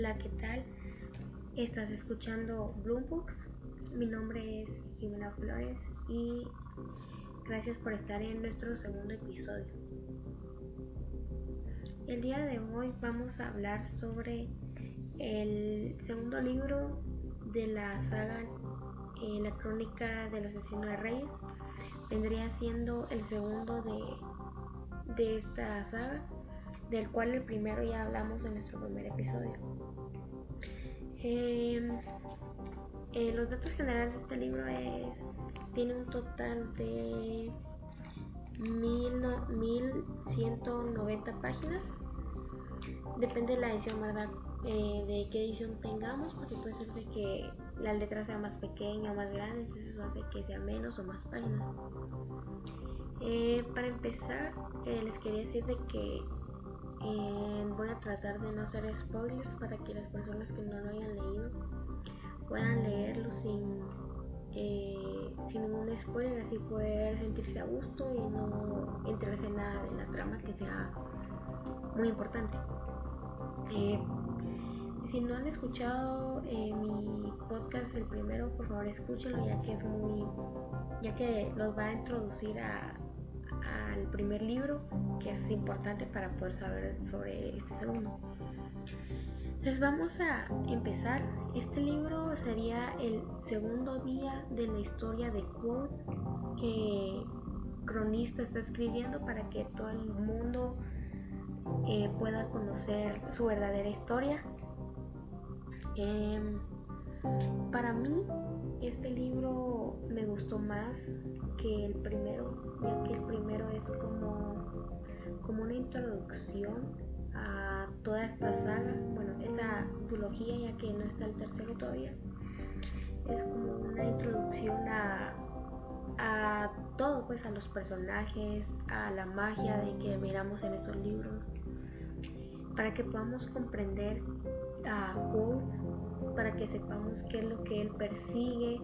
Hola, ¿qué tal? Estás escuchando Bloom Books. Mi nombre es Jimena Flores y gracias por estar en nuestro segundo episodio. El día de hoy vamos a hablar sobre el segundo libro de la saga eh, La Crónica del Asesino de Reyes. Vendría siendo el segundo de, de esta saga del cual el primero ya hablamos en nuestro primer episodio. Em, eh, los datos generales de este libro es tiene un total de 1190 páginas. Depende de la edición, ¿verdad? Eh, de qué edición tengamos, porque puede ser de que la letra sea más pequeña o más grande, entonces eso hace que sea menos o más páginas. Eh, para empezar, les quería decir de que eh, voy a tratar de no hacer spoilers para que las personas que no lo hayan leído puedan leerlo sin, eh, sin ningún spoiler, así poder sentirse a gusto y no enterarse nada de la trama que sea muy importante. Eh, si no han escuchado mi podcast el primero, por favor escúchenlo ya que es muy, ya que los va a introducir a, al primer libro, que es importante para poder saber sobre este segundo. Entonces vamos a empezar. Este libro sería el segundo día de la historia de Quote que cronista está escribiendo para que todo el mundo eh, pueda conocer su verdadera historia. Em, para mí este libro me gustó más que el primero, ya que el primero es como, como una introducción a toda esta saga, bueno, esta trilogía, ya que no está el tercero todavía. Es como una introducción a, a todo, pues a los personajes, a la magia de que miramos en estos libros, para que podamos comprender a Quote, para que sepamos qué es lo que él persigue,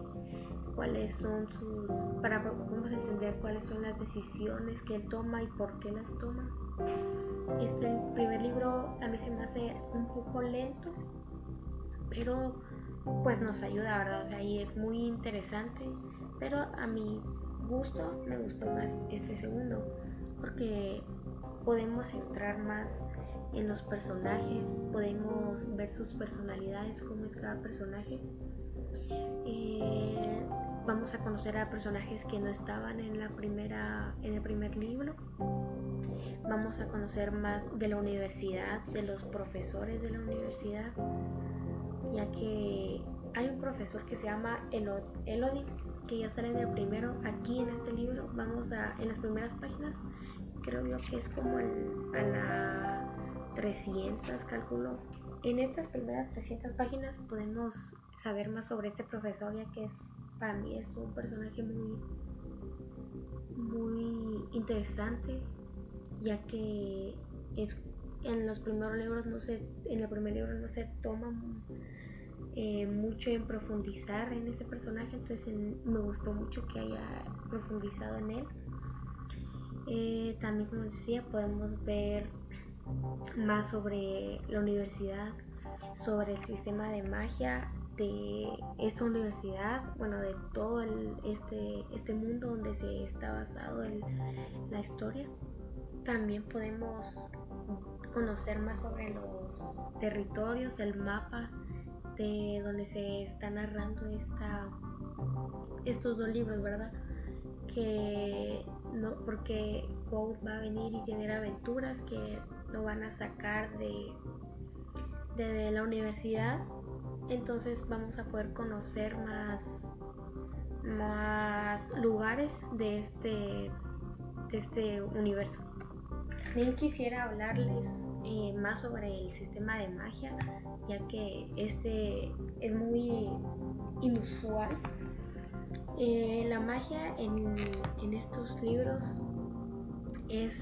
cuáles son sus, para podamos entender cuáles son las decisiones que él toma y por qué las toma. Este primer libro a mí se me hace un poco lento, pero pues nos ayuda, ¿verdad? O sea, y es muy interesante, pero a mi gusto me gustó más este segundo, porque podemos entrar más en los personajes, podemos ver sus personalidades, cómo es cada personaje. Eh, vamos a conocer a personajes que no estaban en la primera en el primer libro vamos a conocer más de la universidad de los profesores de la universidad ya que hay un profesor que se llama Elodie que ya sale en el primero aquí en este libro vamos a en las primeras páginas creo yo que es como a la 300 calculo. En estas primeras 300 páginas podemos saber más sobre este profesor ya que es para mí es un personaje muy muy interesante ya que es en los primeros libros no se en el primer libro no se toma eh, mucho en profundizar en ese personaje entonces me gustó mucho que haya profundizado en él. Eh, también como decía podemos ver más sobre la universidad sobre el sistema de magia de esta universidad, bueno, de todo este, este mundo donde se está basado el, la historia. También podemos conocer más sobre los territorios, el mapa de donde se está narrando esta, estos dos libros, ¿verdad? Que no, porque Quote va a venir y tener aventuras que lo van a sacar de, de la universidad entonces vamos a poder conocer más, más lugares de este, este universo. También quisiera hablarles eh, más sobre el sistema de magia, ya que este es muy inusual. Eh, la magia en, estos libros es,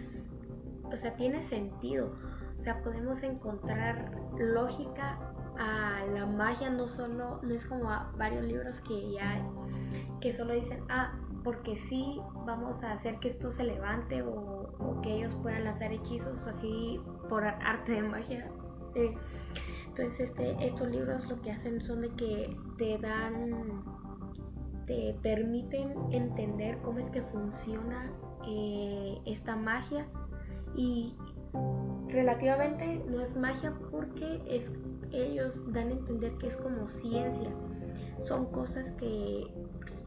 o sea, tiene sentido. O sea, podemos encontrar lógica a la magia no solo no es como varios libros que ya hay, que solo dicen ah porque sí vamos a hacer que esto se levante o, que ellos puedan lanzar hechizos así por arte de magia eh, Entonces este, estos libros lo que hacen son de que te dan, te permiten entender cómo es que funciona eh, esta magia y relativamente no es magia porque es, ellos dan a entender que es como ciencia. Son cosas que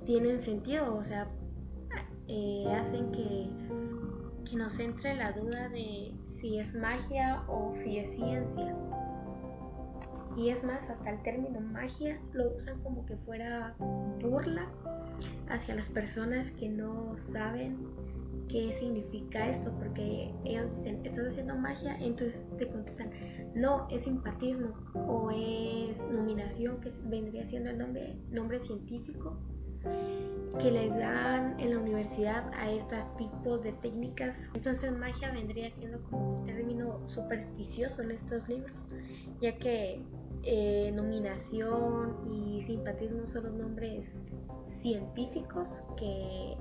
tienen sentido, o sea, eh, hacen que, que nos entre la duda de si es magia o si es ciencia. Y es más, hasta el término magia lo usan como que fuera burla hacia las personas que no saben qué significa esto, porque ellos dicen, estás haciendo magia, entonces te contestan, no, es simpatismo o es nominación, que vendría siendo el nombre, nombre científico que les dan en la universidad a estos tipos de técnicas. Entonces magia vendría siendo como un término supersticioso en estos libros, ya que eh, nominación y simpatismo son los nombres científicos que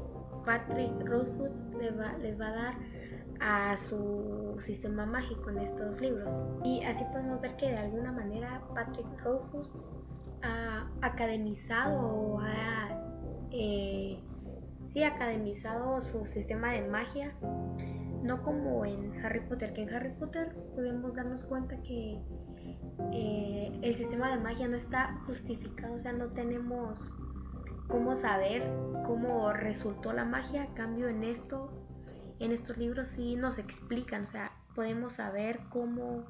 Patrick Rothfuss les les va a dar a su sistema mágico en estos libros. Y así podemos ver que de alguna manera Patrick Rothfuss ha academizado o ha eh, sí, academizado su sistema de magia. No como en Harry Potter, que en Harry Potter podemos darnos cuenta que eh, el sistema de magia no está justificado, o sea, no tenemos cómo saber cómo resultó la magia. A cambio, en esto, en estos libros sí nos explican, o sea, podemos saber cómo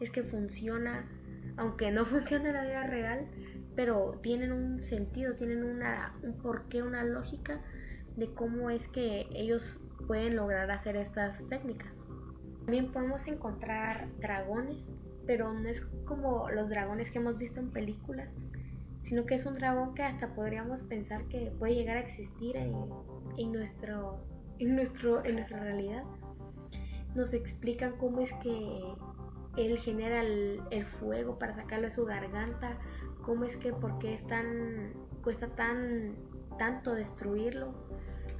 es que funciona, aunque no funciona en la vida real, pero tienen un sentido, tienen una, un porqué, una lógica de cómo es que ellos pueden lograr hacer estas técnicas. También podemos encontrar dragones, pero no es como los dragones que hemos visto en películas, sino que es un dragón que hasta podríamos pensar que puede llegar a existir en, nuestro, en, nuestro, en nuestra realidad. Nos explican cómo es que él genera el, fuego para sacarle su garganta, cómo es que, por qué es tan, cuesta tan, tanto destruirlo.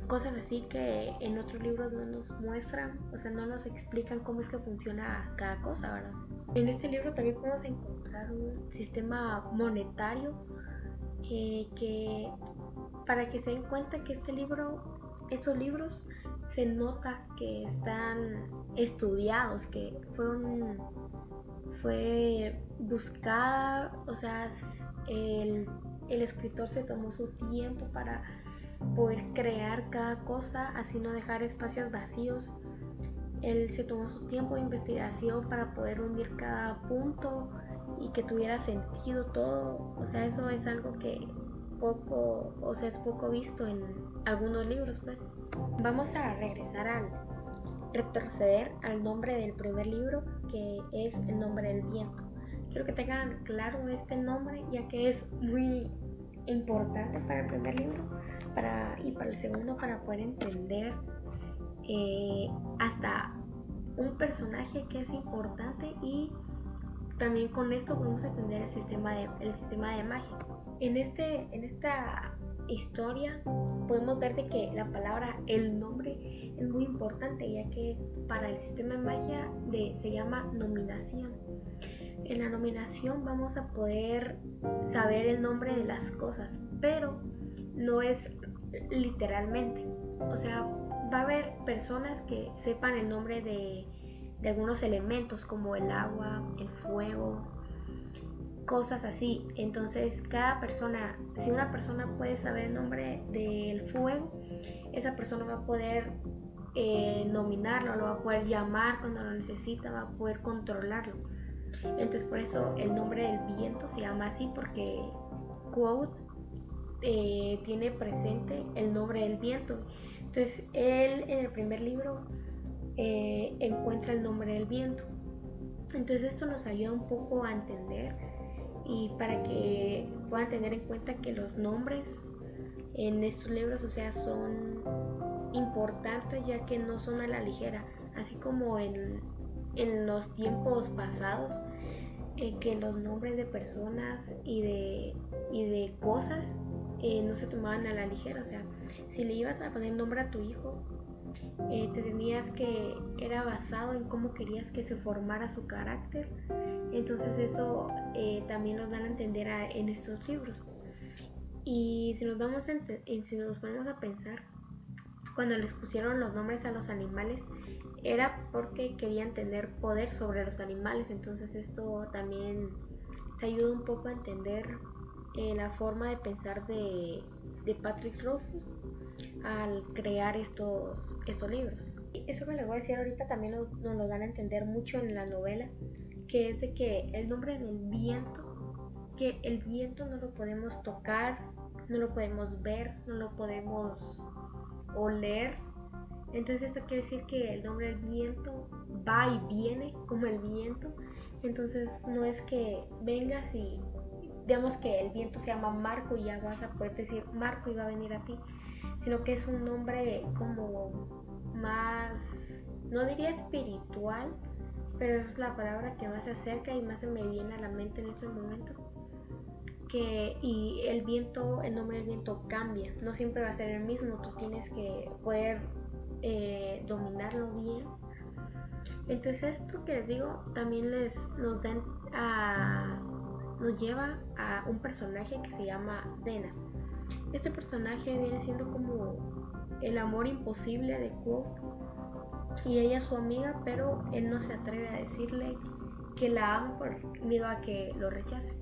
Cosas así que en otros libros no nos muestran, o sea, no nos explican cómo es que funciona cada cosa, ¿verdad? En este libro también podemos encontrar un sistema monetario eh, que para que se den cuenta que este libro, estos libros se nota que están estudiados, que fueron fue buscada, o sea, el, el escritor se tomó su tiempo para poder crear cada cosa, así no dejar espacios vacíos él se tomó su tiempo de investigación para poder hundir cada punto y que tuviera sentido todo. O sea, eso es algo que poco, o sea, es poco visto en algunos libros, pues. Vamos a regresar al retroceder al nombre del primer libro, que es el nombre del viento. Quiero que tengan claro este nombre, ya que es muy importante para el primer libro para, y para el segundo para poder entender eh, hasta un personaje que es importante y también con esto podemos entender el sistema de, el sistema de magia. En, este, en esta historia podemos ver de que la palabra, el nombre ya que para el sistema de magia se llama nominación. En la nominación vamos a poder saber el nombre de las cosas, pero no es literalmente. O sea, va a haber personas que sepan el nombre de, algunos elementos como el agua, el fuego, cosas así. Entonces, cada persona, si una persona puede saber el nombre del fuego, esa persona va a poder eh, nominarlo, lo va a poder llamar cuando lo necesita, va a poder controlarlo. Entonces, por eso el nombre del viento se llama así, porque Quote eh, tiene presente el nombre del viento. Entonces, él en el primer libro eh, encuentra el nombre del viento. Entonces, esto nos ayuda un poco a entender y para que puedan tener en cuenta que los nombres en estos libros, o sea, son importantes ya que no son a la ligera, así como en, los tiempos pasados, eh, que los nombres de personas y de, y de cosas eh, no se tomaban a la ligera, o sea, si le ibas a poner nombre a tu hijo, eh, te tenías que, era basado en cómo querías que se formara su carácter. Entonces eso eh, también nos dan a entender en estos libros. Y si nos, vamos si nos ponemos a pensar, cuando les pusieron los nombres a los animales, era porque querían tener poder sobre los animales. Entonces esto también te ayuda un poco a entender eh, la forma de pensar de, de Patrick Rothfuss al crear estos, estos libros. Eso que les voy a decir ahorita también nos, lo dan a entender mucho en la novela, que es de que el nombre del viento, que el viento no lo podemos tocar, no lo podemos ver, no lo podemos oler. Entonces esto quiere decir que el nombre del viento va y viene como el viento. Entonces no es que vengas y digamos que el viento se llama Marco y ya vas a poder decir Marco y va a venir a ti, sino que es un nombre como más, no diría espiritual, pero es la palabra que más se acerca y más se me viene a la mente en este momento. Que, y el viento, el nombre del viento cambia, no siempre va a ser el mismo, tú tienes que poder eh, dominarlo bien. Entonces esto que les digo también les nos dan a, nos lleva a un personaje que se llama Dena. Este personaje viene siendo como el amor imposible de Quo y ella es su amiga, pero él no se atreve a decirle que la ama por miedo a que lo rechace.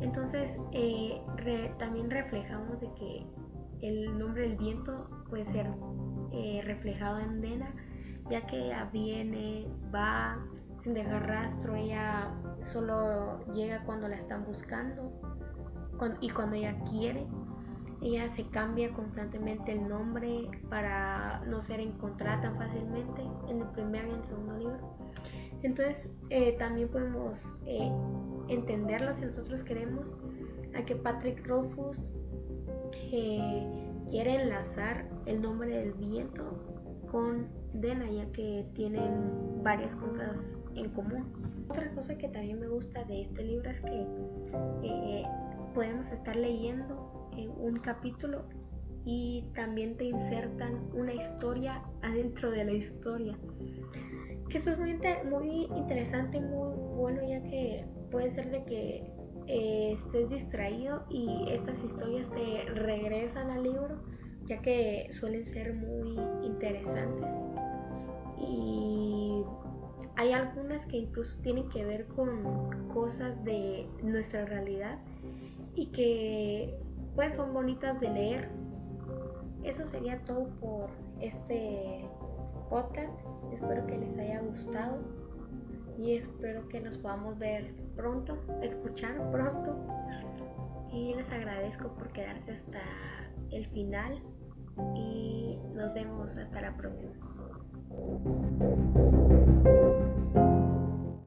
Entonces eh, también reflejamos de que el nombre del viento puede ser eh, reflejado en Dena, ya que ella viene, va sin dejar rastro, ella solo llega cuando la están buscando y cuando ella quiere ella se cambia constantemente el nombre para no ser encontrada tan fácilmente en el primer y en el segundo libro. Entonces eh, también podemos entenderlo si nosotros queremos a que Patrick Rothfuss eh, quiere enlazar el nombre del viento con Dena ya que tienen varias cosas en común. Otra cosa que también me gusta de este libro es que podemos estar leyendo un capítulo y también te insertan una historia adentro de la historia. Que eso es muy, muy interesante, muy bueno, ya que puede ser de que eh, estés distraído y estas historias te regresan al libro, ya que suelen ser muy interesantes. Y hay algunas que incluso tienen que ver con cosas de nuestra realidad y que pues son bonitas de leer. Eso sería todo por este podcast. Espero que les haya gustado y espero que nos podamos ver pronto, escuchar pronto. Y les agradezco por quedarse hasta el final y nos vemos hasta la próxima.